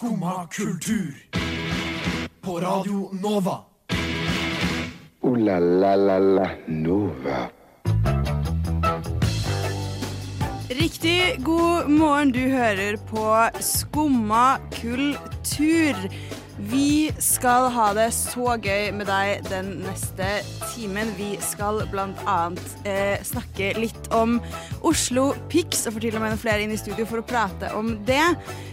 Skumma kultur. På Radio Nova. O-la-la-la-la Nova. Riktig god morgen, du hører på Skumma kultur. Vi skal ha det så gøy med deg den neste timen. Vi skal bl.a. Eh, snakke litt om Oslo Pics, og får til og med noen flere inn i studio for å prate om det.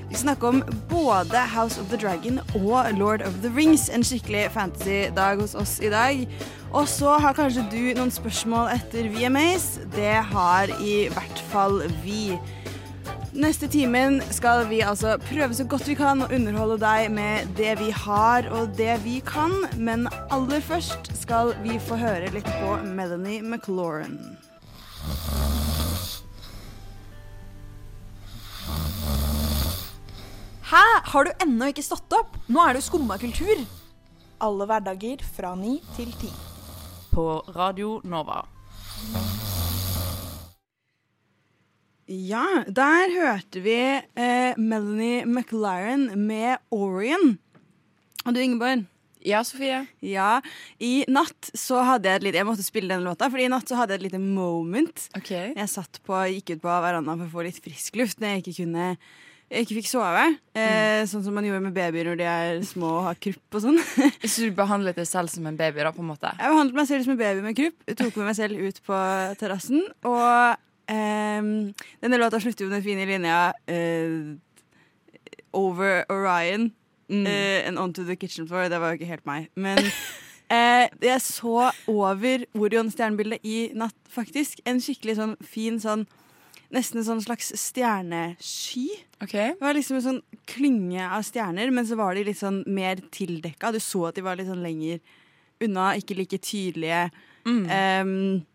Vi snakker om både House of the Dragon og Lord of the Rings. En skikkelig fantasy-dag hos oss i dag. Og så har kanskje du noen spørsmål etter VMAs. Det har i hvert fall vi. Neste timen skal vi altså prøve så godt vi kan å underholde deg med det vi har og det vi kan. Men aller først skal vi få høre litt på Melanie McLaurin. Hæ? Har du ennå ikke stått opp? Nå er det jo skumma kultur. Alle hverdager fra ni til ti. På Radio Nova. Ja, der hørte vi eh, Melanie McLaren med Orion. Og du, Ingeborg? Ja, Sofie? Ja, I natt så hadde jeg et lite Jeg måtte spille den låta, Fordi i natt så hadde jeg et lite moment. Ok. Jeg satt på, gikk ut på verandaen for å få litt frisk luft når jeg ikke kunne ikke fikk sove. Eh, Sånn som man gjorde med babyer når de er små og har krupp og sånn. Så du behandlet deg selv som en baby, da, på en måte? Jeg behandlet meg selv som en baby med krupp. Tok med meg selv ut på terrassen. Og eh, denne låta slutter jo med den fine linja eh, Over Orion eh, and onto the kitchen floor. Det var jo ikke helt meg. Men eh, jeg så over Orion-stjernebildet i natt, faktisk. En skikkelig sånn fin sånn Nesten en sånn slags stjernesky. Okay. Det var liksom en sånn klynge av stjerner, men så var de litt sånn mer tildekka. Du så at de var litt sånn lenger unna, ikke like tydelige. Mm. Um,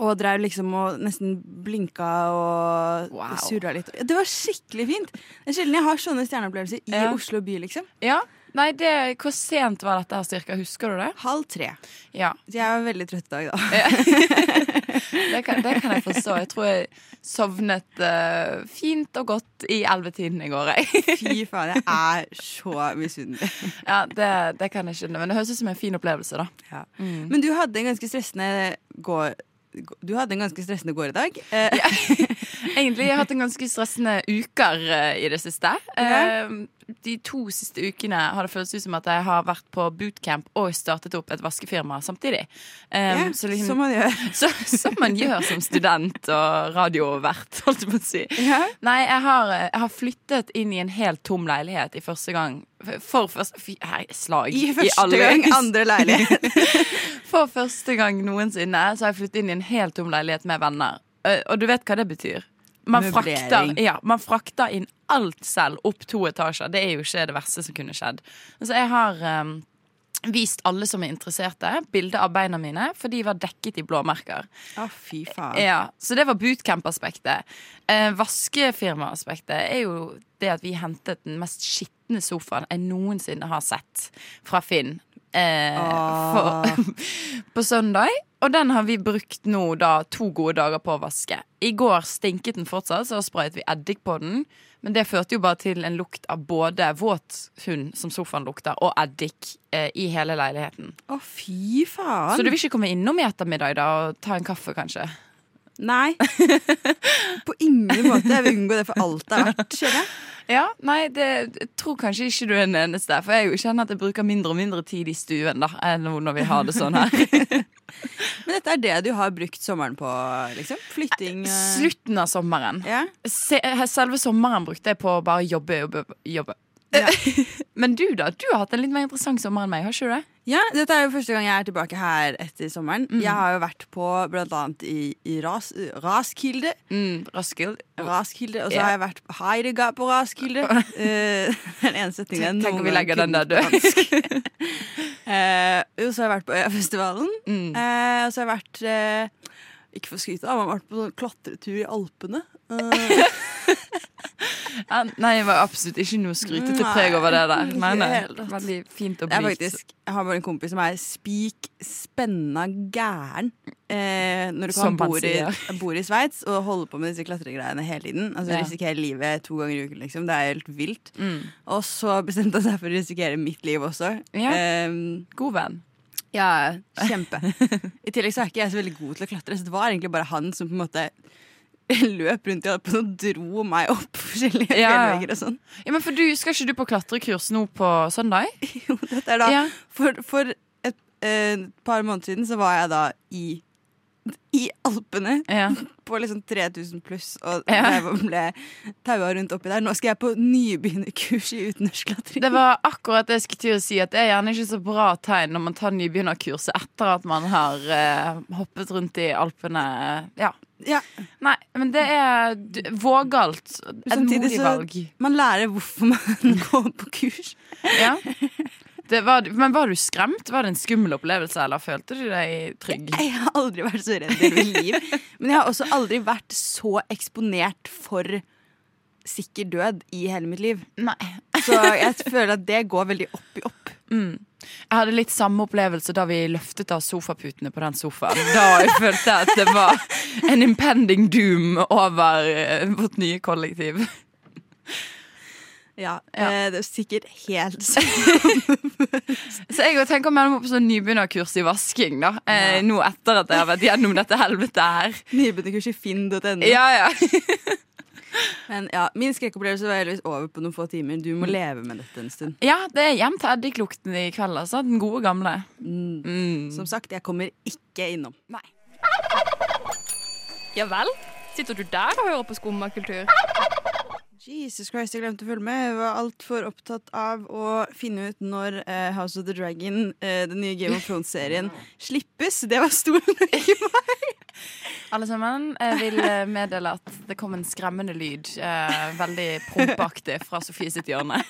og drev liksom og nesten blinka og Wow. surra litt. Det var skikkelig fint. Det er sjelden jeg har sånne stjerneopplevelser i Ja. Oslo by, liksom. Ja. Nei, det, hvor sent var dette her cirka? Husker du det? Halv tre. Ja. Jeg var veldig trøtt i dag, da. Det kan, det kan jeg forstå. Jeg tror jeg sovnet uh, fint og godt i ellevetiden i går, jeg. Fy faen, jeg er så misunnelig. Ja, det, det kan jeg skjønne. Men det høres ut som en fin opplevelse, da. Ja. Mm. Men du hadde en ganske stressende går du hadde en ganske stressende gård i dag. Eh, Egentlig jeg har hatt en ganske stressende uker eh, i det siste. Ja. Eh, de to siste ukene har det føltes ut som at jeg har vært på bootcamp og startet opp et vaskefirma samtidig. Eh, ja, så liksom- Som man gjør. Så, som man gjør som student og radiovert, holdt jeg på å si. Ja. Nei, jeg har, jeg har flyttet inn i en helt tom leilighet i første gang. For første hei, Slag I første alle gang, andre leilighet. For første gang noensinne så har jeg flyttet inn i en helt tom leilighet med venner. Eh, Og du vet hva det betyr? Man frakter, ja, man frakter inn alt selv opp to etasjer. Det er jo ikke det verste som kunne skjedd. Så jeg har um, vist alle som er interesserte, bilde av beina mine, for de var dekket i blåmerker. Å, fy faen. Ja, Så det var bootcamp-aspektet. Eh, Vaskefirma-aspektet er jo det at vi hentet den mest skitne sofaen jeg noensinne har sett fra Finn. Eh, for, på søndag. Og den har vi brukt nå da to gode dager på å vaske. I går stinket den fortsatt, så sprayet vi eddik på den. Men det førte jo bare til en lukt av både våt hund, som sofaen lukter, og eddik eh, i hele leiligheten. Å, fy faen. Så du vil ikke komme innom i ettermiddag da og ta en kaffe, kanskje? Nei. På ingen måte. Jeg vil unngå det for alt det er verdt. Skjønner jeg? Ja, nei, det jeg tror kanskje ikke du er den eneste. For jeg kjenner at jeg bruker mindre og mindre tid i stuen da enn når vi har det sånn her. Men dette er det du har brukt sommeren på, liksom? Flytting? eh, Slutten av sommeren. Ja. Selve sommeren brukte jeg på å bare jobbe, jobbe, jobbe. Ja. Men du, da? Du har hatt en litt mer interessant sommer enn meg, har ikke du det? ja, dette er jo første gang jeg er tilbake her etter sommeren. Jeg har jo vært på annet i, i Ras, Raskilde. Mm, Raskild. Raskilde, Og så yeah. har jeg vært på Heidegard på Raskilde. uh, den ene setningen Tenk om vi legger den der du død. fransk. Eh, jo, så har jeg vært på Øyafestivalen. Mm. Uh, og så har jeg vært eh, Ikke for å skryte, jeg har vært på sånn klatretur i Alpene. Uh, Nei, det var absolutt ikke noe skrytete preg over det der. Nei, det nei. Veldig fint og Jeg, er blygt. faktisk, jeg har bare en kompis som er spik spenna gæren eh, når du han bor i, bor i Sveits og holder på med disse klatregreiene hele tiden. Altså Ja. Risikerer livet to ganger i uken, liksom. Det er helt vilt. Mm. Og så bestemte han seg for å risikere mitt liv også. Ja. Eh, God venn. ja, kjempe. I tillegg så er ikke jeg så veldig god til å klatre, så det var egentlig bare han som på en måte løp rundt i Alpene og dro meg opp forskjellige Ja, fjellvegger og sånn. Ja, men for du, Skal ikke du på klatrekurs nå på søndag? Jo, dette er da Ja. For, for et et, par måneder siden så var jeg da i i Alpene Ja. på liksom 3000 pluss og jeg ble taua rundt oppi der. Nå skal jeg på nybegynnerkurs i utendørsklatring. Det var akkurat det jeg skulle til å si, at det er gjerne ikke så bra tegn når man tar nybegynnerkurset etter at man har eh, hoppet rundt i Alpene. Ja. Ja. Nei, men det er d- vågalt. Et Samtidig modig så- valg. Man lærer hvorfor man går på kurs. Ja. Det var, men var du skremt? Var det en skummel opplevelse, eller følte du deg trygg? Jeg har aldri vært så redd i hele mitt liv. Men jeg har også aldri vært så eksponert for sikker død i hele mitt liv. Nei. Så jeg føler at det går veldig opp i opp. Mm. Jeg hadde litt samme opplevelse da vi løftet av sofaputene på den sofaen. Da jeg følte at det var en impending doom over eh, vårt nye kollektiv. Ja, Ja. eh, Det er sikkert helt sånn. Så jeg tenker å melde meg på sånn nybegynnerkurs i vasking, da. Eh, nå etter at jeg har vært gjennom dette helvetet her. Nybegynnerkurs i finn.no. Ja, ja. Men ja, min skrekkopplevelse var heldigvis over på noen få timer. Du må leve med dette en stund. ja, det er hjem til eddiklukten i kveld, altså. Den gode gamle. Mm. Som sagt, jeg kommer ikke innom. Nei. Ja vel? Sitter du der og hører på skummakultur? Jesus Christ, jeg glemte å følge med. Jeg var altfor opptatt av å finne ut når uh, House of the Dragon, uh, den nye Game of Thrones-serien, slippes. Det var stor Alle sammen, jeg vil eh, meddele at det kom en skremmende lyd. Eh, veldig prompeaktig fra Sofie sitt hjørne.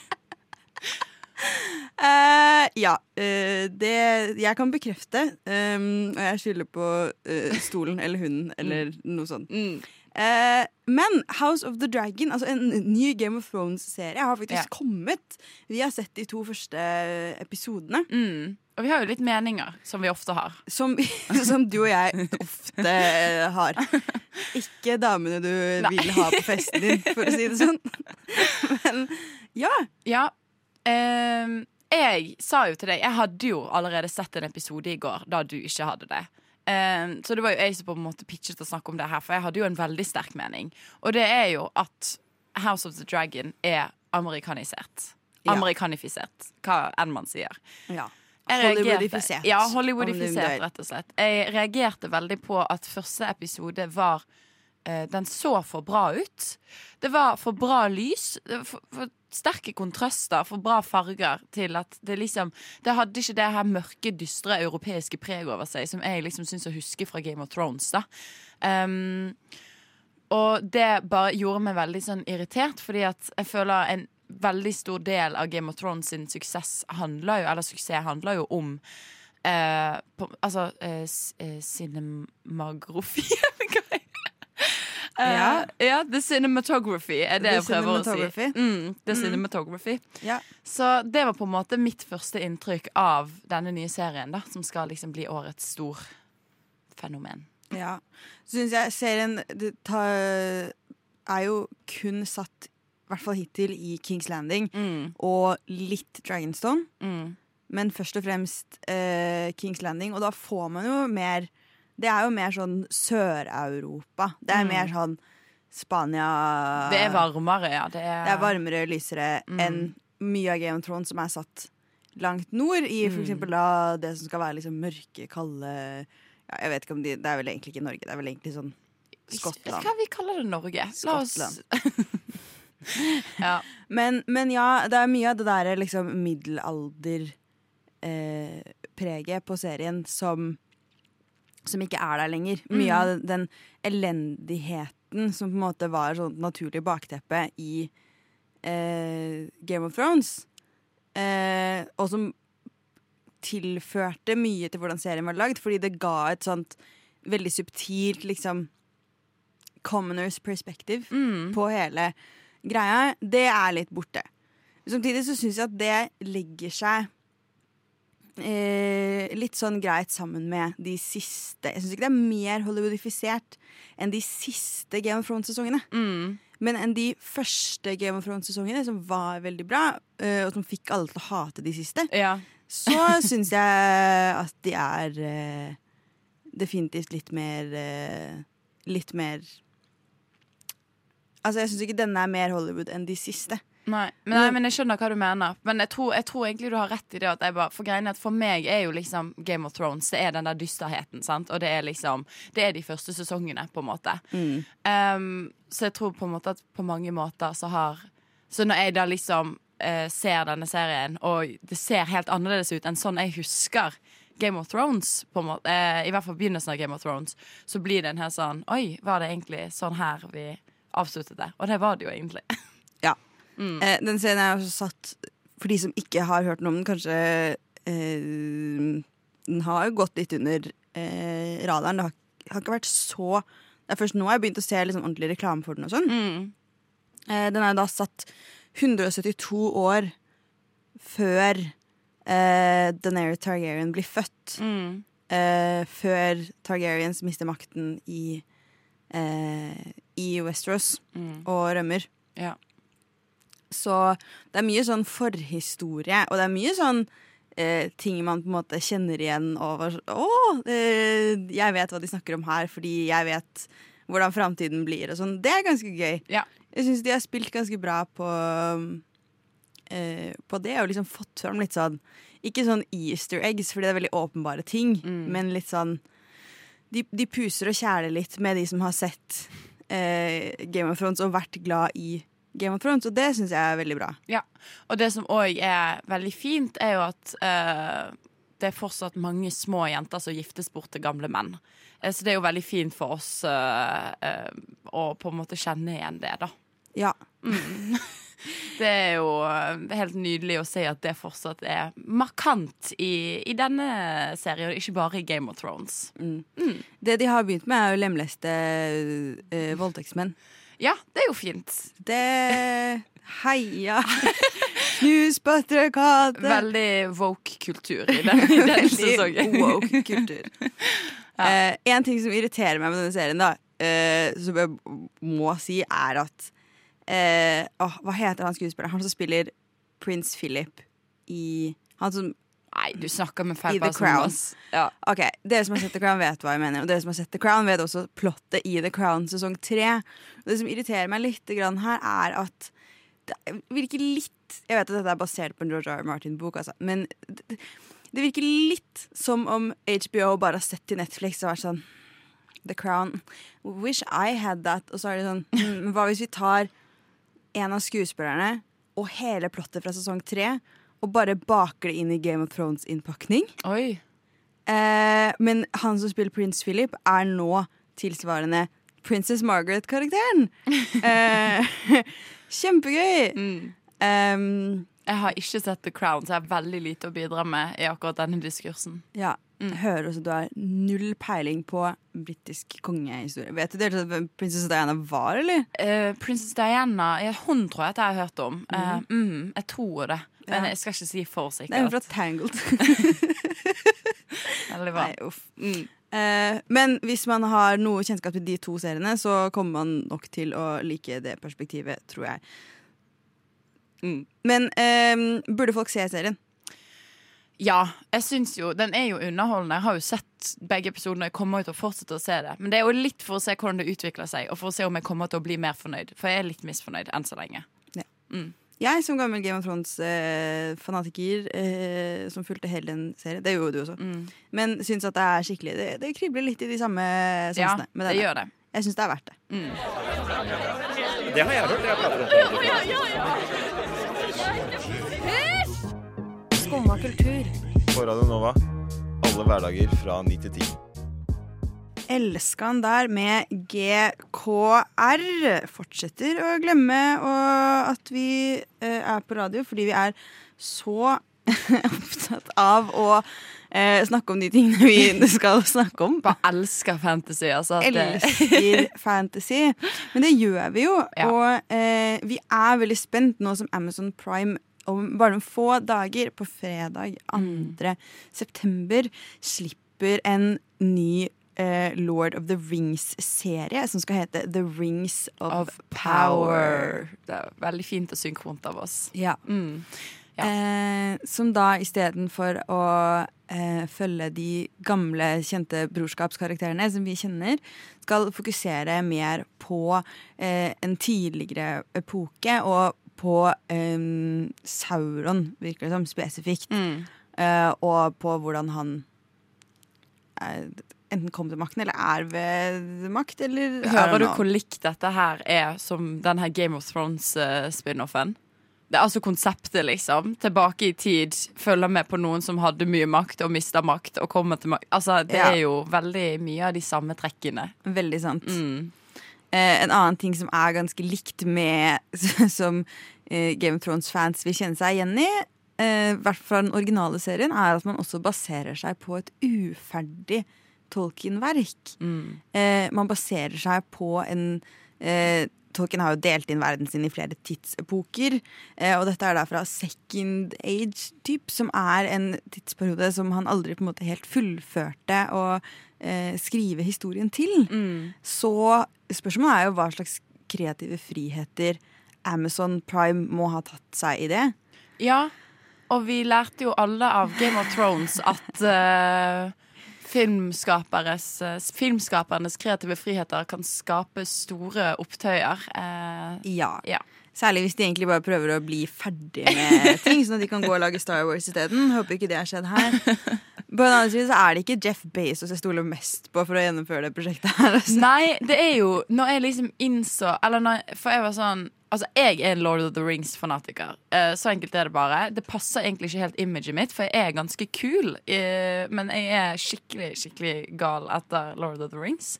Uh, ja, Uh, det jeg kan bekrefte, um, og jeg skylder på uh, stolen eller hunden eller noe sånt. Eh, men House of the Dragon, altså en ny Game of Thrones-serie, har faktisk Ja. kommet. Vi har sett de to første episodene. Mm. Og vi har jo litt meninger, som vi ofte har. Som, som du og jeg ofte eh, har. Ikke damene du Nei. vil ha på festen din, for å si det sånn. Men ja. Ja. ehm, jeg sa jo til deg Jeg hadde jo allerede sett en episode i går da du ikke hadde det. Ehm, så det var jo jeg som på en måte pitchet å snakke om det her, for jeg hadde jo en veldig sterk mening. Og det er jo at House of the Dragon er amerikanisert. Ja. Amerikanifisert, hva enn man sier. ja. Hollywoodifisert. Ja, Hollywoodifisert, rett og slett. Jeg reagerte veldig på at første episode var Den så for bra ut. Det var for bra lys. For, for sterke kontraster, for bra farger til at det liksom Det hadde ikke det her mørke, dystre europeiske preget over seg som jeg liksom syns å huske fra Game of Thrones. da um, Og det bare gjorde meg veldig sånn irritert, fordi at jeg føler en veldig stor del av Game of Thrones sin suksess handler jo, eller suksess handler jo om Uh, på, Altså uh, uh, eh, cinemagrofi Hva er det? Eh, Ja. ja, the cinematography er det The jeg prøver å si. Mm, the cinematography. Ja. Så det var på en måte mitt første inntrykk av denne nye serien, da, som skal liksom bli årets stor fenomen. Ja. Så syns jeg serien det tar, er jo kun satt, i hvert fall hittil, i Kings Landing og litt Dragonstone. Mm. Men først og fremst eh, Kings Landing, og da får man jo mer Det er jo mer sånn Sør-Europa. Det er Mm. mer sånn Spania Det er varmere, ja. Det er, Det er varmere og lysere Mm. enn mye av Game of Thrones som er satt langt nord, i for Mm. eksempel da det som skal være liksom mørke, kalde ja, Jeg vet ikke om de Det er vel egentlig ikke Norge, det er vel egentlig sånn Skottland. Hva vi kaller det Norge? La oss ja. Men, men ja, det er mye av det derre liksom middelalderpreget eh, på serien som som ikke er der lenger. Mye av den elendigheten som på en måte var sånn naturlig bakteppe i eh, Game of Thrones, eh, og som tilførte mye til hvordan serien var lagd, fordi det ga et sånt veldig subtilt liksom commoners perspective Mm. på hele greia, det er litt borte. Samtidig så syns jeg at det legger seg eh, litt sånn greit sammen med de siste Jeg syns ikke det er mer Hollywoodifisert enn de siste Game of Thrones-sesongene. Mm. Men enn de første Game of Thrones-sesongene, som var veldig bra, eh, og som fikk alle til å hate de siste, Ja. så syns jeg at de er eh, definitivt litt mer eh, Litt mer Altså, jeg syns ikke denne er mer Hollywood enn de siste. Nei, men, nei, men jeg skjønner hva du mener. Men jeg tror, jeg tror egentlig du har rett i det. Bare, for greiene at for meg er jo liksom Game of Thrones Det er den der dysterheten. sant? Og det er liksom Det er de første sesongene, på en måte. Um, så jeg tror på en måte at på mange måter så har Så når jeg da liksom uh, ser denne serien, og det ser helt annerledes ut enn sånn jeg husker Game of Thrones, på en måte, uh, i hvert fall begynnelsen av Game of Thrones, så blir det en her sånn Oi, var det egentlig sånn her vi avsluttet det? Og det var det jo egentlig. Ja. Eh, den scenen er også satt For de som ikke har hørt noe om den, kanskje eh, Den har jo gått litt under eh, radaren. Det har, har ikke vært så Det er først nå jeg har begynt å se liksom, ordentlig reklame for den. og sånn eh, Den er da satt 172 år før eh, Daenerys Targaryen blir født. Mm. eh, før Targaryens mister makten i, eh, i Westeros og rømmer. Ja. Så det er mye sånn forhistorie, og det er mye sånn eh, ting man på en måte kjenner igjen over Å, eh, jeg vet hva de snakker om her, fordi jeg vet hvordan framtiden blir, og sånn. Det er ganske gøy. Ja. Jeg syns de har spilt ganske bra på eh, På det, og liksom fått fram litt sånn Ikke sånn easter eggs, fordi det er veldig åpenbare ting, men litt sånn de, de puser og kjæler litt med de som har sett eh, Game of Thrones og vært glad i Game of Thrones, og det syns jeg er veldig bra. Ja, og det som òg er veldig fint, er jo at uh, det er fortsatt mange små jenter som giftes bort til gamle menn. Uh, så det er jo veldig fint for oss uh, å på en måte kjenne igjen det, da. Ja. Det er jo helt nydelig å se at det fortsatt er markant i, i denne serien, og ikke bare i Game of Thrones. Det de har begynt med, er å lemleste eh, voldtektsmenn. Ja, det er jo fint. Det Heia! Patriarkatet! Veldig woke-kultur i den, i den sesongen. Woke kultur. Eh, en ting som irriterer meg med denne serien, da, uh, som jeg må si, er at uh, Hva heter han skuespilleren? Han som spiller prins Philip i Han som Nei, du snakker med feil person. Ja. Ok, Dere som har sett The Crown, vet hva jeg mener. Og dere som har sett The Crown, vet også plottet i The Crown sesong tre. Og det som irriterer meg litt grann her, er at det virker litt Jeg vet at dette er basert på en George R. Martin-bok, altså, men det, det virker litt som om HBO bare har sett til Netflix og vært sånn The Crown. Wish I had that. Og så er det sånn hm, hva hvis vi tar en av skuespillerne og hele plottet fra sesong tre og bare baker det inn i Game of Thrones-innpakning? Eh, men han som spiller prins Philip, er nå tilsvarende Princess Margaret-karakteren. Eh, kjempegøy! Um, Jeg har ikke sett The Crown, så jeg har veldig lite å bidra med i akkurat denne diskursen. ja. Jeg hører også at du har null peiling på britisk kongehistorie. Vet du det, hvem prinsesse Diana var, eller? Uh, Princess Diana Hun tror jeg at jeg har hørt om. Mm. Uh, mm, jeg tror det. Men Ja. jeg skal ikke si for Det er hun fra. Tangled. Veldig bra. Nei, uff. Eh, men hvis man har noe kjennskap til de to seriene, så kommer man nok til å like det perspektivet, tror jeg. Mm. Men eh, burde folk se serien? Ja, jeg synes jo Den er jo underholdende. Jeg har jo sett begge episodene. Jeg kommer til å fortsette å se det. Men det er jo litt for å se hvordan det utvikler seg, og for å se om jeg kommer til å bli mer fornøyd. For jeg er litt misfornøyd enn så lenge. Jeg som gammel Game of Thrones-fanatiker eh, som fulgte hele den serien, det gjorde du også, Mm. men syns at det er skikkelig Det, det kribler litt i de samme sansene. Ja, det gjør det. Jeg syns det er verdt det. Det har jeg hørt. Jeg prater om det. Skumma kultur. På Radio Nova. Alle hverdager fra 9 til 10. Elska han der med GKR. Fortsetter å glemme at vi eh, er på radio fordi vi er så opptatt av å eh, snakke om de tingene vi skal snakke om. Bare elsker fantasy. Altså, Elsker fantasy. Men det gjør vi jo. Ja. Og eh, vi er veldig spent nå som Amazon Prime om bare noen få dager, på fredag 2. september, slipper en ny eh, Lord of the Rings-serie som skal hete The Rings of, of power. Det er veldig fint og synkront av oss. Ja. Mm. Ja. Eh, som da istedenfor å eh, følge de gamle, kjente brorskapskarakterene som vi kjenner, skal fokusere mer på eh, en tidligere epoke og på eh, Sauron, virker det som, spesifikt. Mm. Eh, og på hvordan han eh, enten kom til makten, eller er ved makt, eller Hører du hvor likt dette her er som den her Game of Thrones-spin-offen? Det er altså konseptet, liksom. Tilbake i tid, følger med på noen som hadde mye makt og mista makt. og kommer til makt. Altså, Det Ja. er jo veldig mye av de samme trekkene. Veldig sant. Mm. Eh, en annen ting som er ganske likt med Som eh, Game of Thrones-fans vil kjenne seg igjen i, eh, hvert fall den originale serien, er at man også baserer seg på et uferdig Tolkien-verk. Mm. Eh, man baserer seg på en eh, Tolkien har jo delt inn verden sin i flere tidsepoker. Eh, og dette er da fra second age, typ, som er en tidsperiode som han aldri på en måte helt fullførte å eh, skrive historien til. Mm. Så spørsmålet er jo hva slags kreative friheter Amazon Prime må ha tatt seg i det. Ja, og vi lærte jo alle av Game of Thrones at eh, filmskapernes kreative friheter kan skape store opptøyer. Eh, Ja. Ja. Særlig hvis de egentlig bare prøver å bli ferdig med ting, sånn at de kan gå og lage Star Wars isteden. Håper ikke det har skjedd her. På den andre siden så er det ikke Jeff Bezos jeg stoler mest på for å gjennomføre det prosjektet her. Altså. Nei, det er jo Når jeg liksom innså Eller når, For jeg var sånn Altså, jeg er en Lord of the Rings-fanatiker. Eh, så enkelt er det bare. Det passer egentlig ikke helt imaget mitt, for jeg er ganske kul. eh, men jeg er skikkelig, skikkelig gal etter Lord of the Rings.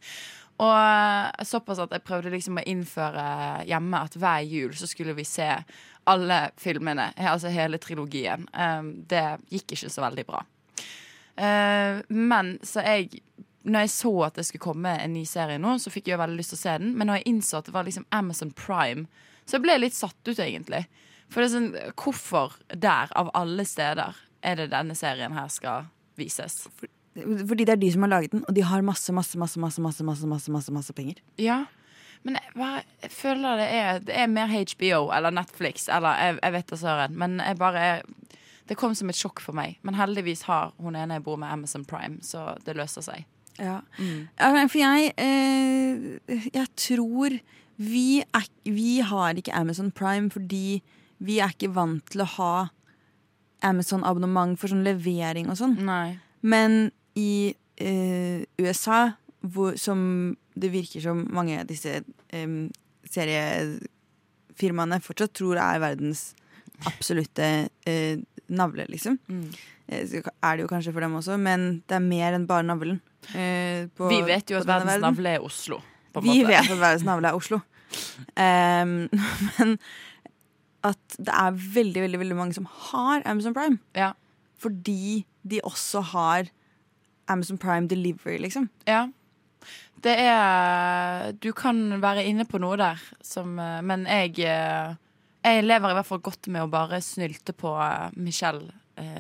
Og eh, såpass at jeg prøvde liksom å innføre hjemme at hver jul så skulle vi se alle filmene. Altså hele trilogien. Eh, det gikk ikke så veldig bra. Eh, men så jeg når jeg så at det skulle komme en ny serie nå, så fikk jeg veldig lyst til å se den. Men når jeg innså at det var liksom Amazon Prime, så jeg ble litt satt ut, egentlig. For det er sånn, hvorfor der, av alle steder, er det denne serien her skal vises? Fordi det er de som har laget den, og de har masse, masse, masse, masse, masse, masse, masse, masse, masse penger. Ja, men jeg, bare, jeg føler det er, det er mer HBO eller Netflix, eller jeg, jeg vet da søren. Men jeg bare Det kom som et sjokk for meg. Men heldigvis har hun ene jeg bor med, Amazon Prime, så det løser seg. Ja. Mm. For jeg eh, Jeg tror vi, er, vi har ikke Amazon Prime fordi vi er ikke vant til å ha Amazon-abonnement for sånn levering og sånn. Nei. Men i eh, USA, hvor, som det virker som mange av disse eh, seriefirmaene fortsatt tror er verdens absolutte eh, navle, liksom. Mm. Eh, er det jo kanskje for dem også, men det er mer enn bare navlen. eh, på- Vi vet jo at verdens navle er Oslo. På Vi vet at verdens navle er Oslo. Em, men at det er veldig, veldig, veldig mange som har Amazon Prime. Ja. Fordi de også har Amazon Prime Delivery, liksom. Ja. Det er Du kan være inne på noe der som eh, Men jeg eh, Jeg lever i hvert fall godt med å bare snylte på eh, Michelle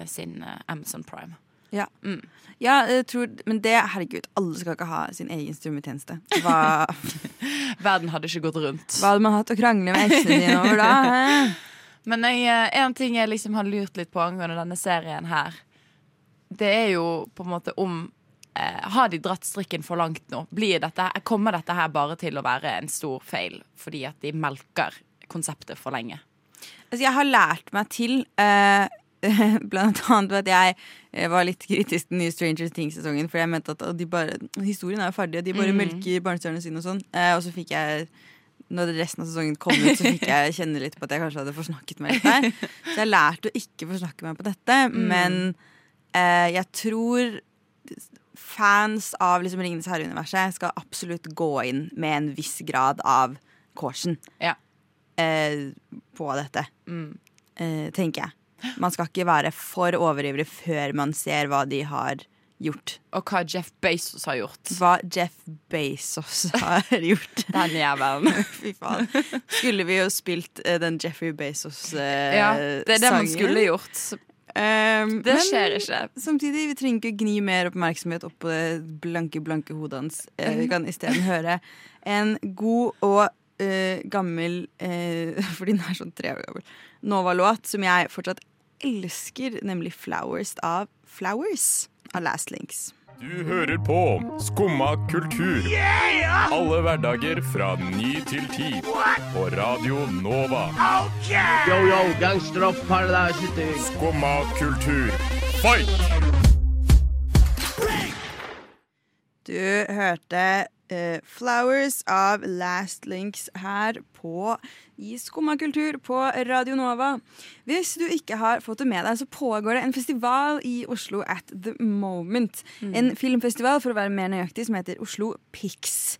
sin Amazon Prime. Ja. Mm. ja, tror, men det, herregud, alle skal ikke ha sin egen strømmetjeneste. Hva, Verden hadde ikke gått rundt. hva hadde man hatt å krangle med eksene dine over da? Men jeg, eh, en ting jeg liksom har lurt litt på angående denne serien her, det er jo på en måte om eh, Har de dratt strikken for langt nå? Blir dette, kommer dette her bare til å være en stor feil fordi at de melker konseptet for lenge? Altså, jeg har lært meg til eh, Blant annet ved at jeg eh, var litt kritisk til den nye Stranger Things-sesongen. For jeg mente at de bare, historien er jo ferdig, og de bare Mm. melker barnestjernene sine og sånn. Eh, og så fikk jeg når resten av sesongen kom ut, så fikk jeg kjenne litt på at jeg kanskje hadde forsnakket meg litt der. Så jeg lærte å ikke forsnakke meg på dette. Mm. Men eh, jeg tror fans av liksom Ringenes herre-universet skal absolutt gå inn med en viss grad av caution Ja. eh, på dette Mm. eh, tenker jeg. Man skal ikke være for overivrig før man ser hva de har gjort. Og hva Jeff Bezos har gjort. Hva Jeff Bezos har gjort. Den jævelen. Fy faen. Skulle vi jo spilt uh, den Jeffrey Bezos-sangen. Ja, det er det man skulle gjort. Um, Det skjer ikke. Samtidig, vi trenger ikke gni mer oppmerksomhet opp på det blanke, blanke hodet hans. Uh, vi kan isteden høre en god og eh, gammel Fordi den er sånn tre år gammel. Nova-låt som jeg fortsatt elsker, nemlig 'Flowers' av Flowers av Last Links. Du hører på Skumma kultur. Alle hverdager fra ny til ti. På Radio Nova. Yo, yo, gangsteropp, paradise Skumma kultur, fight! Du hørte eh, 'Flowers' av Last Links her på i Skumma kultur på Radio Nova. Hvis du ikke har fått det med deg, så pågår det en festival i Oslo at the moment. En filmfestival, for å være mer nøyaktig, som heter Oslo Pix.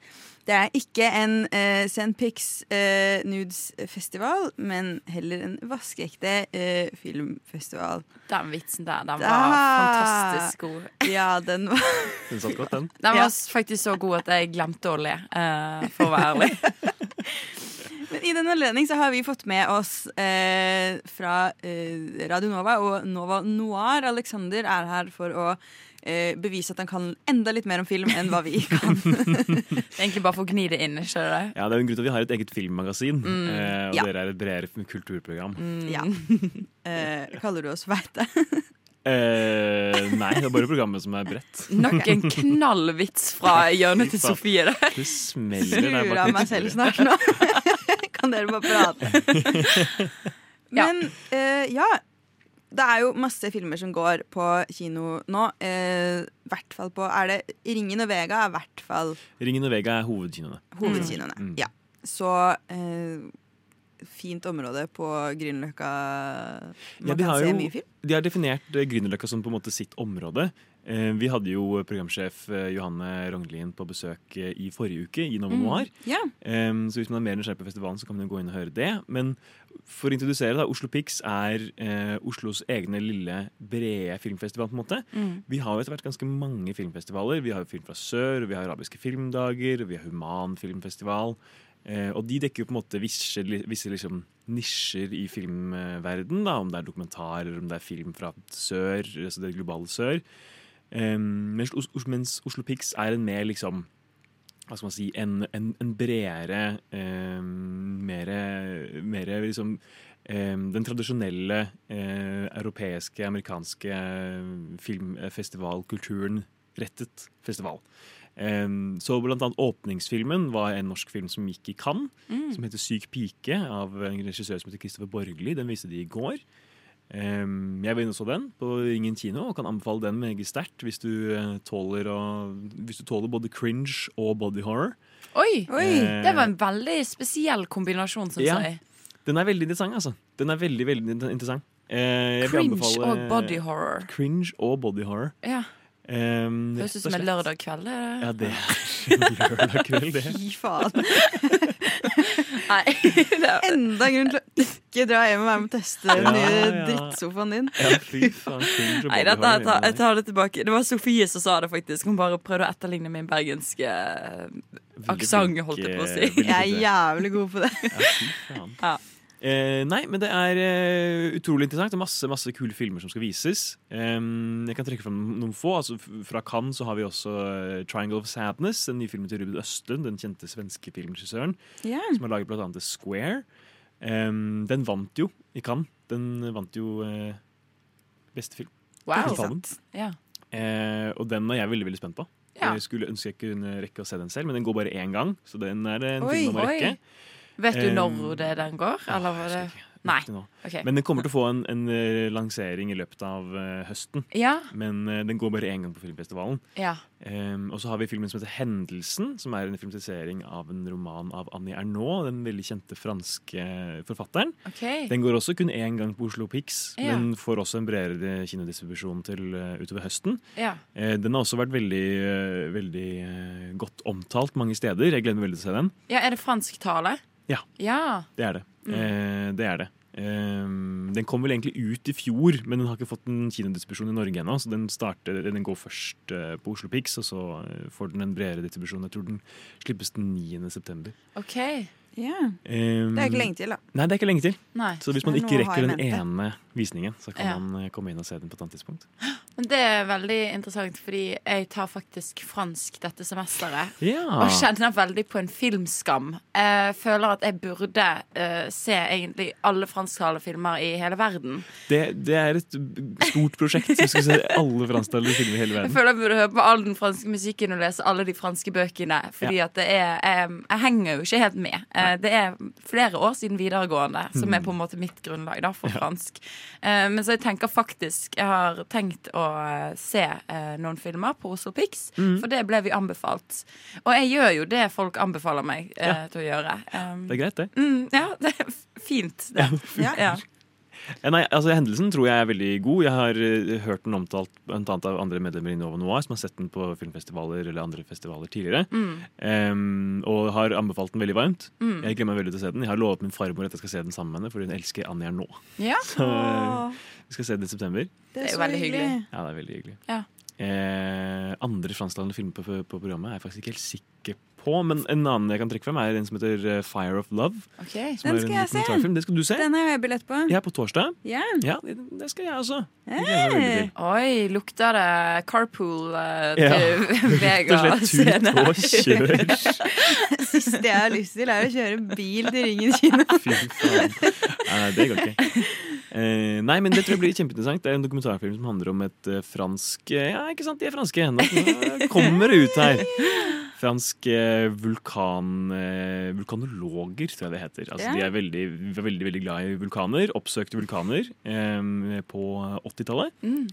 Det er ikke en uh, Send Pix uh, nudes-festival, men heller en vaskeekte uh, filmfestival. Den vitsen der, den var Ah. fantastisk god. Ja, den var Den satt godt, den. Den var Ja. faktisk så god at jeg glemte å le, uh, for å være ærlig. Men i den anledning så har vi fått med oss eh, fra eh, Radio Nova og Nova Noir. Alexander er her for å eh, bevise at han kan enda litt mer om film enn hva vi kan. Egentlig bare for å gni det inn, skjønner det? Ja, Det er jo en grunn til at vi har et eget filmmagasin. Mm. eh, og Ja. dere er et bredere kulturprogram. ja. Eh, kaller du oss feite? Eh, nei, det er bare programmet som er bredt. Nok en knallvits fra hjørnet til Sofie der. Det smeller der Skrur av meg selv snart nå. Kan dere bare prate? Men eh, ja. Det er jo masse filmer som går på kino nå. Eh, hvert fall på Er det Ringen og Vega er i hvert fall Ringen og Vega er hovedkinoene. hovedkinoene. Mm. Ja. Så eh, fint område på Grünerløkka. Man Ja, de kan har se jo- mye film. De har definert eh, Grünerløkka som på en måte sitt område. Eh, Vi hadde jo programsjef eh, Johanne Rognlien på besøk eh, i forrige uke i Nova Noir. Mm, yeah. så hvis man er mer nysgjerrig på festivalen, så kan man jo gå inn og høre det. Men for å introdusere, da, Oslo Pix er eh, Oslos egne lille, brede filmfestival. på en måte. Vi har jo etter hvert ganske mange filmfestivaler. Vi har jo Film fra sør, vi har Arabiske filmdager, vi har Human filmfestival. Eh, og de dekker jo på en måte visse, visse liksom, nisjer i filmverden, da, om det er dokumentarer, om det er film fra sør, altså det globale sør. Um, mens, Os Os- mens Oslo Pix er en mer liksom hva skal man si, en, en, en bredere, um, mer, mer liksom um, den tradisjonelle uh, europeiske, amerikanske filmfestivalkulturen rettet festival. Um, så blant annet åpningsfilmen var en norsk film som gikk i Cannes, som heter Syk pike, av en regissør som heter Christopher Borgli. Den viste de i går. Um, jeg var inne og så den på Ringen kino og kan anbefale den meget sterkt hvis, du, eh, hvis du tåler både cringe og body horror. Oi! Eh, Det var en veldig spesiell kombinasjon, syns Ja. jeg. Den er veldig interessant, altså. Den er veldig, veldig interessant. Eh, jeg Cringe og body horror. Cringe og body horror. Ja. Um, Høres ut som en lørdag kveld. er Ja, det? det er en lørdag kveld, det. Fy faen. Nei. det er- Enda grunn til å ikke dra hjem og være med og teste den Ja, nye ja. drittsofaen din. Ja, fy faen. Nei, dette, jeg, tar, jeg tar det tilbake. Det var Sofie som sa det, faktisk. Hun bare prøvde å etterligne min bergenske Veldig aksent, holdt jeg på å eh, si. Jeg er jævlig god på det. Ja, fy faen. Ja. Eh, nei, men det er eh, utrolig interessant. Det er masse masse kule filmer som skal vises. Eh, jeg kan trekke fram noen få. Altså, fra Cannes så har vi også eh, 'Triangle of Sadness', den nye filmen til Ruben Østlund, den kjente svenske filmregissøren, yeah. som har laget annet The Square. Den vant jo i Cannes. Den vant jo eh, beste film. Wow. sant. Ja. Eh, og den er jeg veldig veldig spent på. Ja. Jeg skulle ønske jeg kunne rekke å se den selv, men den går bare én gang. Så den er en Oi, film man må oi. Vet du når det den går? Eller var det. Nei. Nå. Men den kommer til å få en, en eh, lansering i løpet av uh, høsten. Ja. Men uh, den går bare én gang på filmfestivalen. ja. Um, og så har vi filmen som heter 'Hendelsen', som er en filmatisering av en roman av Annie Ernaux, den veldig kjente franske forfatteren. Okay. Den går også kun én gang på Oslo Pix, Ja. men får også en bredere kinodistribusjon til uh, utover høsten. Ja. Den har også vært veldig, veldig godt omtalt mange steder. Jeg gleder meg veldig til å se den. ja. Er det fransk tale? Ja. Ja. Det er det. Mm. Eh, det er det. Eh, den kom vel egentlig ut i fjor, men den har ikke fått en kinodistribusjon i Norge ennå. Så den, starter, den går først eh, på Oslo Pix, og så eh, får den en bredere distribusjon. Jeg tror den slippes den 9. september. Ja. Um, Det er ikke lenge til, da. Nei, det er ikke lenge til. Nei. Så hvis man ikke rekker den ene visningen, så kan Ja. man eh, komme inn og se den på et annet tidspunkt. Men det er veldig interessant, fordi jeg tar faktisk fransk dette semesteret. Ja. Og kjenner veldig på en filmskam. Jeg føler at jeg burde uh, se egentlig alle fransktalende filmer i hele verden. Det, det er et stort prosjekt. Vi skal se alle fransktalende filmer i hele verden. Jeg føler jeg burde høre på all den franske musikken og lese alle de franske bøkene. Fordi at det er um, jeg henger jo ikke helt med. Eh, Det er flere år siden videregående som er på en måte mitt grunnlag da, for fransk. Eh, Men så jeg tenker faktisk Jeg har tenkt å eh, se noen filmer på Oslo Pix, for det ble vi anbefalt. Og jeg gjør jo det folk anbefaler meg til å gjøre. Det er greit, det. mm, ja, det er fint, det. Ja. Ja, nei, altså Hendelsen tror jeg er veldig god. Jeg har uh, hørt den omtalt blant annet av andre medlemmer i Nova Noir som har sett den på filmfestivaler eller andre festivaler tidligere. Em, og har anbefalt den veldig varmt. Jeg glemmer veldig til å se den. Jeg har lovet min farmor at jeg skal se den sammen med henne, for hun elsker Annie nå. Ja. Så uh, vi skal se den i september. Det er jo veldig hyggelig. Ja, det er veldig hyggelig. Ja. Eh, andre fransktalende filmer på, på programmet er jeg faktisk ikke helt sikker på, men en annen jeg kan trekke frem, er en som heter eh, Fire of Love. Okay, Den skal jeg se. Det skal du se. Den har jeg billett på. Ja, på torsdag. Yeah. Ja, det, skal jeg også. Til. Oi, lukter det carpool eh, Ja. til Rett og slett tut og kjør. Siste jeg har lyst til, er å kjøre bil til Ringen kino. Fy faen. Uh, det går ikke. Eh, nei, men det tror jeg blir kjempeinteressant. Det er en dokumentarfilm som handler om et fransk Ja, ikke sant, de er franske. Nå kommer det ut her. Fransk eh, vulkan, eh, vulkanologer, tror jeg det heter. Altså, Ja. De er veldig, veldig veldig glad i vulkaner. Oppsøkte vulkaner eh, på 80-tallet. Mm.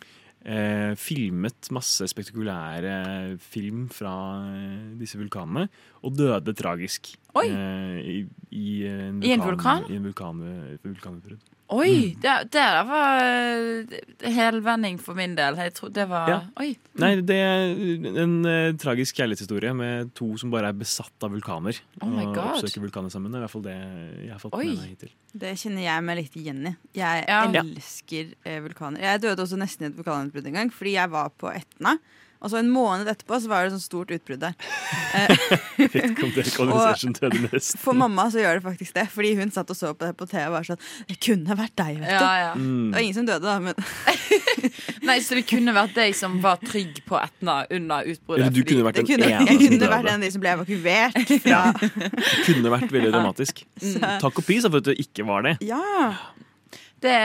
Eh, filmet masse spektakulære film fra eh, disse vulkanene, og døde tragisk. Oi. Eh, i, i, en I en vulkan? I en vulkan, vulkanutbrudd. Oi! Det, det der var eh, helvending for min del. Jeg tror det var Ja. Oi. Nei, det er en uh, tragisk kjærlighetshistorie med to som bare er besatt av vulkaner. Oh og oppsøker vulkaner sammen. Det er i hvert fall det jeg har fått Oi. med meg hittil. Det kjenner jeg meg litt igjen i. Jeg Ja. elsker uh, vulkaner. Jeg døde også nesten i et vulkanutbrudd en gang, fordi jeg var på Etna. Og så en måned etterpå så var det sånn stort utbrudd der. Døde nesten. For mamma så gjør det faktisk det, fordi hun satt og så på det på TV og var sånn Det kunne vært deg, vet du. Ja, ja. Mm. Det var ingen som døde, da, men Nei, så det kunne vært deg som var trygg på Etna under utbruddet. Eller du kunne vært den kunne, ene jeg kunne vært en av de som ble evakuert fra Det kunne vært veldig dramatisk. Takk og pris for at du ikke var det. Ja. Det,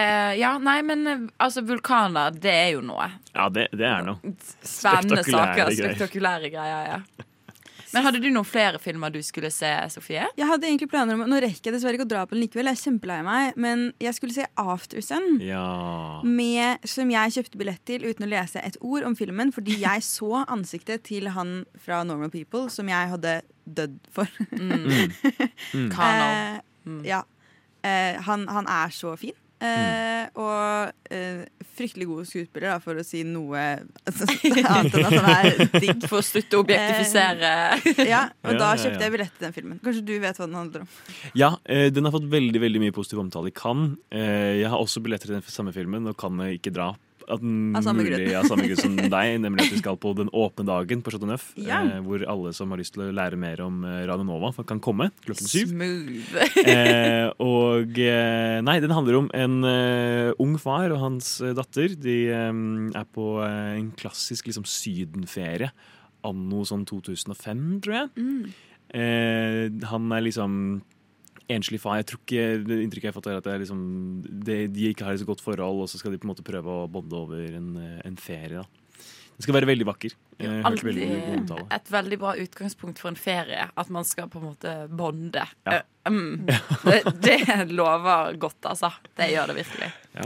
Ja, nei, men eh, altså, vulkaner, det er jo noe. Ja, det, det er noe. Spennende Spektakulære saker. greier. Spektakulære greier, ja. Men hadde du noen flere filmer du skulle se, Sofie? Jeg hadde egentlig planer om Nå rekker jeg dessverre ikke å dra på den likevel, jeg er kjempelei meg, men jeg skulle se Aftersun. Ja. Med, som jeg kjøpte billett til uten å lese et ord om filmen, fordi jeg så ansiktet til han fra Normal People som jeg hadde dødd for. Kano. Eh, ja. Eh, han, han er så fin. Eh, og eh, fryktelig god skuespiller, da, for å si noe annet enn at han er digg. For å slutte å objektifisere. Ja, og Ja, da kjøpte ja. jeg billett til den filmen. Kanskje du vet hva den handler om? Ja, eh, den har fått veldig veldig mye positiv omtale i Cannes. Eh, jeg har også billetter til den samme filmen og kan ikke dra. At Av samme mulig, grunn. Av samme grunn som deg, nemlig at vi skal på den åpne dagen på Chateau Neuf. Ja. Eh, hvor alle som har lyst til å lære mer om eh, Radio Nova, kan komme klokken syv. Eh, og eh, Nei, den handler om en eh, ung far og hans datter. De eh, er på eh, en klassisk liksom, sydenferie anno sånn 2005, tror jeg. Eh, han er liksom enslig far. Jeg tror ikke, Inntrykket jeg har fått, er at det er liksom, det, de ikke har et så godt forhold, og så skal de på en måte prøve å bonde over en, eh, en ferie. da. Den skal være veldig vakker. Veldig Alltid omtale. et veldig bra utgangspunkt for en ferie. At man skal på en måte bonde. Ja. Uh, um, det, det lover godt, altså. Det gjør det virkelig. Det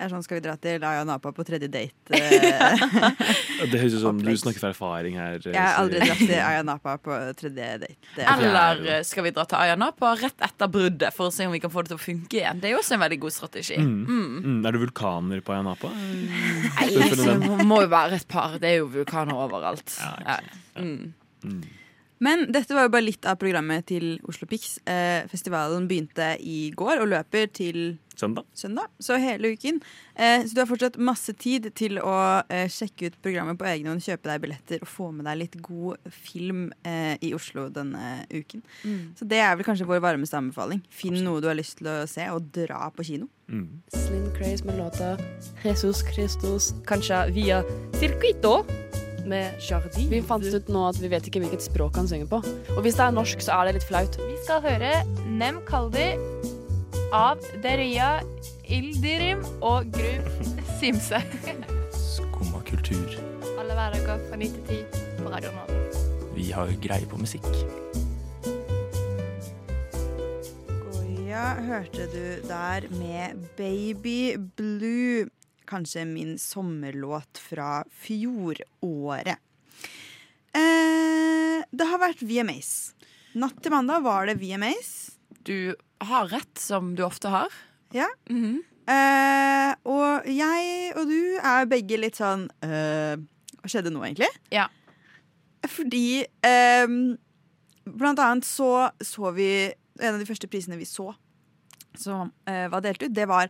er sånn, Skal vi dra til Aya Napa på tredje date? Ja, Det høres ut som du snakker fra erfaring her. eh, jeg har aldri dratt til Aya Napa på tredje date. Er Eller eh, skal vi dra til Ayanapa rett etter bruddet for å se om vi kan få det til å funke igjen? Det er jo også en veldig god strategi. Mm. Mm, er det vulkaner på Ayanapa? Nei, Spør for altså, det må jo være et par. Det er jo vulkaner overalt. Ja. Mm. Men dette var jo bare litt av programmet til Oslo Pics. Eh, festivalen begynte i går og løper til søndag. søndag, så hele uken. Eh, så du har fortsatt masse tid til å eh, sjekke ut programmet på egen hånd, kjøpe deg billetter og få med deg litt god film eh, i Oslo denne uken. Så det er vel kanskje vår varmeste anbefaling. Finn noe du har lyst til å se, og dra på kino. Slim Craze med låta Jesus Christus, kanskje via Circuito med Jardin. Vi fant ut nå at vi vet ikke hvilket språk han synger på. Og hvis det er norsk, så er det litt flaut. Vi skal høre Nem Kaldi av Deria Ildirim og Grub Simse. Skumma kultur. Alle hverdager fra 9 til 10 på Radio Nova. Vi har greie på musikk. Goya hørte du der med Baby Blue. Kanskje min sommerlåt fra fjoråret. Eh, det har vært VMAs. Natt til mandag var det VMAs. Du har rett, som du ofte har. Ja. eh, og jeg og du er begge litt sånn eh, Hva skjedde nå, egentlig? Ja. Fordi eh, Blant annet så så vi En av de første prisene vi så som eh, var delt ut, det var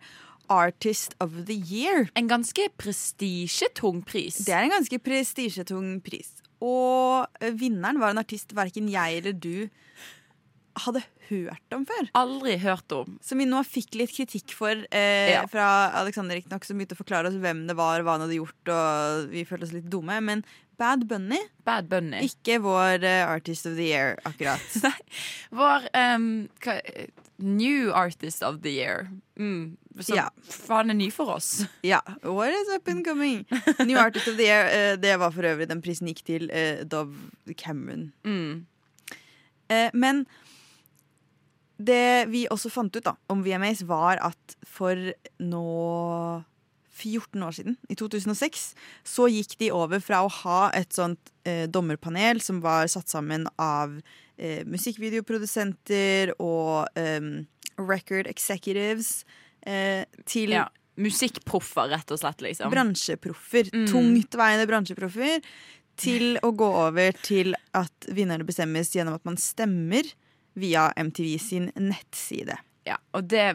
Artist of the Year. En ganske prestisjetung pris. Det er en ganske prestisjetung pris. Og vinneren var en artist verken jeg eller du hadde hørt om før. Aldri hørt om. Som vi nå fikk litt kritikk for eh, Ja. fra Alexander, riktignok, som begynte å forklare oss hvem det var, hva han hadde gjort, og vi følte oss litt dumme. Men Bad Bunny, Bad Bunny. ikke vår uh, Artist of the Year, akkurat. Nei, Vår um, hva, New Artist of the Year. Mm. Som Ja. faen er ny for oss. Ja. What is up and coming? New Artist of the Year, uh, det var for øvrig den prisen gikk til uh, Dove Cameron. Mm. Eh, men det vi også fant ut da, om VMAs, var at for nå 14 år siden, i 2006, så gikk de over fra å ha et sånt eh, dommerpanel som var satt sammen av eh, musikkvideoprodusenter og eh, record executives, eh, til Ja. Musikkproffer, rett og slett. liksom bransjeproffer. Mm. Tungtveiende bransjeproffer. Til å gå over til at vinnerne bestemmes gjennom at man stemmer via MTV sin nettside. Ja, og det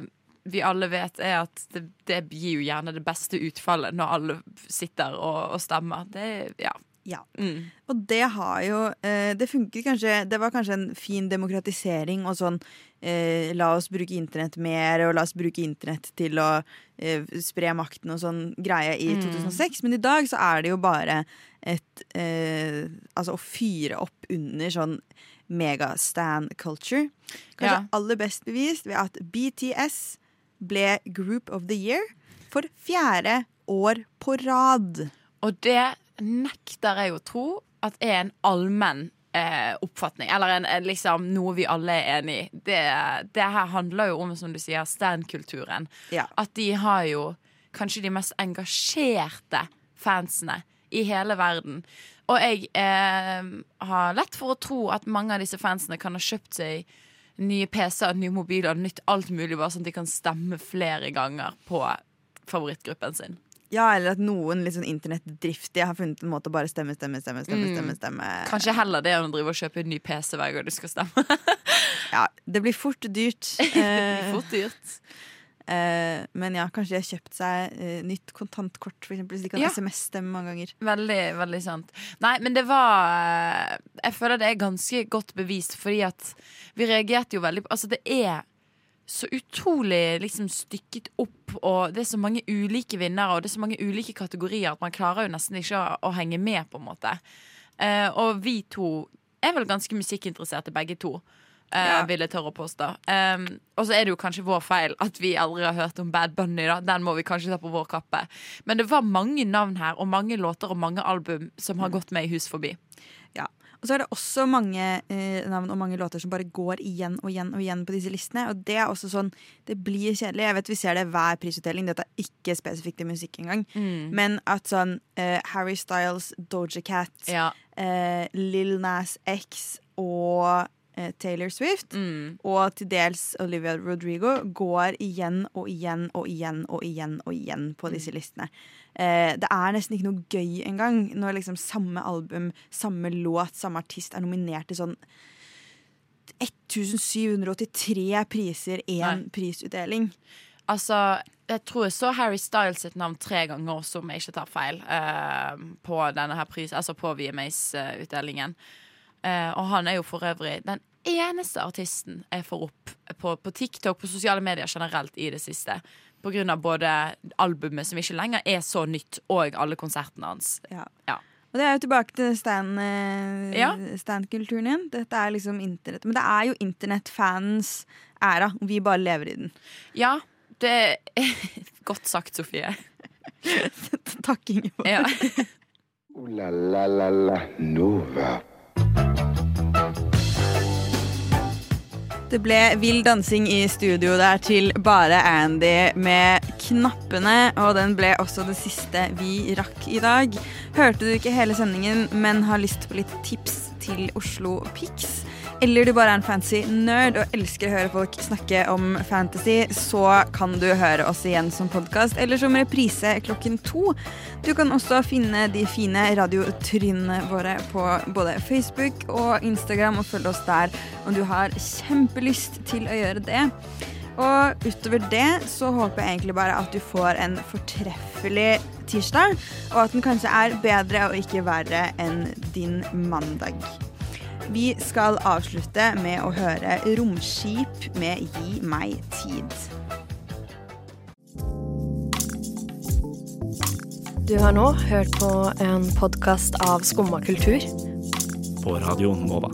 vi alle vet, er at det, det gir jo gjerne det beste utfallet når alle sitter og, og stemmer. Det, ja. Ja. Mm. Og det har jo eh, Det funket kanskje Det var kanskje en fin demokratisering og sånn eh, La oss bruke internett mer, og la oss bruke internett til å eh, spre makten og sånn greie i Mm. 2006. Men i dag så er det jo bare et eh, Altså å fyre opp under sånn megastan culture. Kanskje Ja. aller best bevist ved at BTS ble Group of the Year for fjerde år på rad. Og det nekter jeg å tro at er en allmenn eh, oppfatning. Eller en, en, liksom noe vi alle er enig i. Det, det her handler jo om, som du sier, stand-kulturen. Ja. At de har jo kanskje de mest engasjerte fansene i hele verden. Og jeg eh, har lett for å tro at mange av disse fansene kan ha kjøpt seg nye PC-er, nye mobiler, nytt alt mulig, bare sånn at de kan stemme flere ganger på favorittgruppen sin. Ja, eller at noen litt sånn internettdriftige har funnet en måte å bare stemme, stemme, stemme, stemme, Mm. stemme, stemme. Kanskje heller det enn å drive og kjøpe en ny PC hver gang du skal stemme. Ja, det blir fort dyrt. Det blir Eh, fort dyrt. Eh, men ja, kanskje de har kjøpt seg eh, nytt kontantkort, for eksempel, så de kan Ja. SMS-stemme mange ganger. Veldig, veldig sant. Nei, men det var eh, Jeg føler det er ganske godt bevist, fordi at vi reagerte jo veldig på Altså, det er så utrolig liksom stykket opp, og det er så mange ulike vinnere, og det er så mange ulike kategorier at man klarer jo nesten ikke å, å henge med, på en måte. Eh, og vi to er vel ganske musikkinteresserte, begge to. Eh, Ja. Vil jeg tørre å påstå. Um, og så er det jo kanskje vår feil at vi aldri har hørt om Bad Bunny. Da. Den må vi kanskje ta på vår kappe. Men det var mange navn her, og mange låter og mange album som har gått meg i hus forbi. Ja. Og så er det også mange eh, navn og mange låter som bare går igjen og igjen og igjen på disse listene. Og det er også sånn Det blir kjedelig. Jeg vet vi ser det hver prisutdeling. Dette er ikke spesifikt til musikk engang. Mm. Men at sånn eh, Harry Styles, Doja Cat, Ja. eh, Lil Nas X og Taylor Swift, Mm. og til dels Olivia Rodrigo, går igjen og igjen og igjen og igjen og igjen på disse listene. Eh, det er nesten ikke noe gøy engang når liksom samme album, samme låt, samme artist er nominert til sånn 1783 priser, én prisutdeling. Altså, jeg tror jeg så Harry Styles sitt navn tre ganger som jeg ikke tar feil, eh, på denne her pris, altså på VMAs-utdelingen. Eh, og han er jo for øvrig den eneste artisten jeg får opp på, på TikTok, på sosiale medier generelt, i det siste. På grunn av både albumet, som ikke lenger er så nytt, og alle konsertene hans. Ja. Ja. Og det er jo tilbake til stand, eh, Ja. stand-kulturen igjen. Dette er liksom internett. Men det er jo internettfanens æra. Vi bare lever i den. Ja, det er godt sagt, Sofie. Takk, Ingeborg. Ja. Ooh la la la la Nova. Det ble vill dansing i studio der til bare Andy med knappene, og den ble også det siste vi rakk i dag. Hørte du ikke hele sendingen, men har lyst på litt tips til Oslo Pix? Eller du bare er en fancy nerd og elsker å høre folk snakke om fantasy, så kan du høre oss igjen som podkast eller som reprise klokken to. Du kan også finne de fine radiotrynene våre på både Facebook og Instagram, og følge oss der om du har kjempelyst til å gjøre det. Og utover det så håper jeg egentlig bare at du får en fortreffelig tirsdag, og at den kanskje er bedre og ikke verre enn din mandag. Vi skal avslutte med å høre Romskip med Gi meg tid. Du har nå hørt på en podkast av Skumma kultur. På Radio Nova.